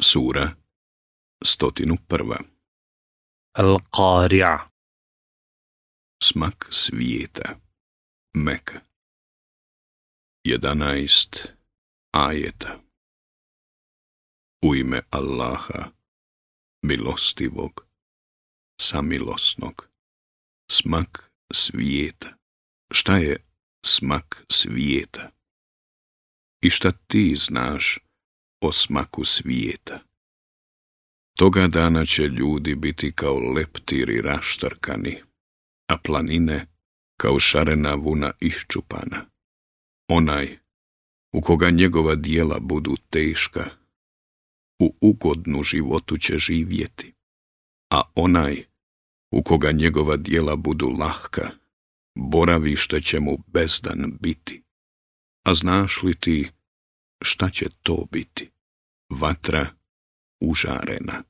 Sura 101. Al-Qari'a Smak svijeta Meka 11 ajeta U ime Allaha milostivog samilosnog Smak svijeta Šta je smak svijeta? I šta ti znaš osmaku svijeta. Toga dana će ljudi biti kao leptiri raštarkani, a planine kao šarena vuna iščupana. Onaj u koga njegova dijela budu teška, u ugodnu životu će živjeti, a onaj u koga njegova dijela budu lahka, boravište će mu bezdan biti. A znaš li ti šta će to biti? vatra užarena.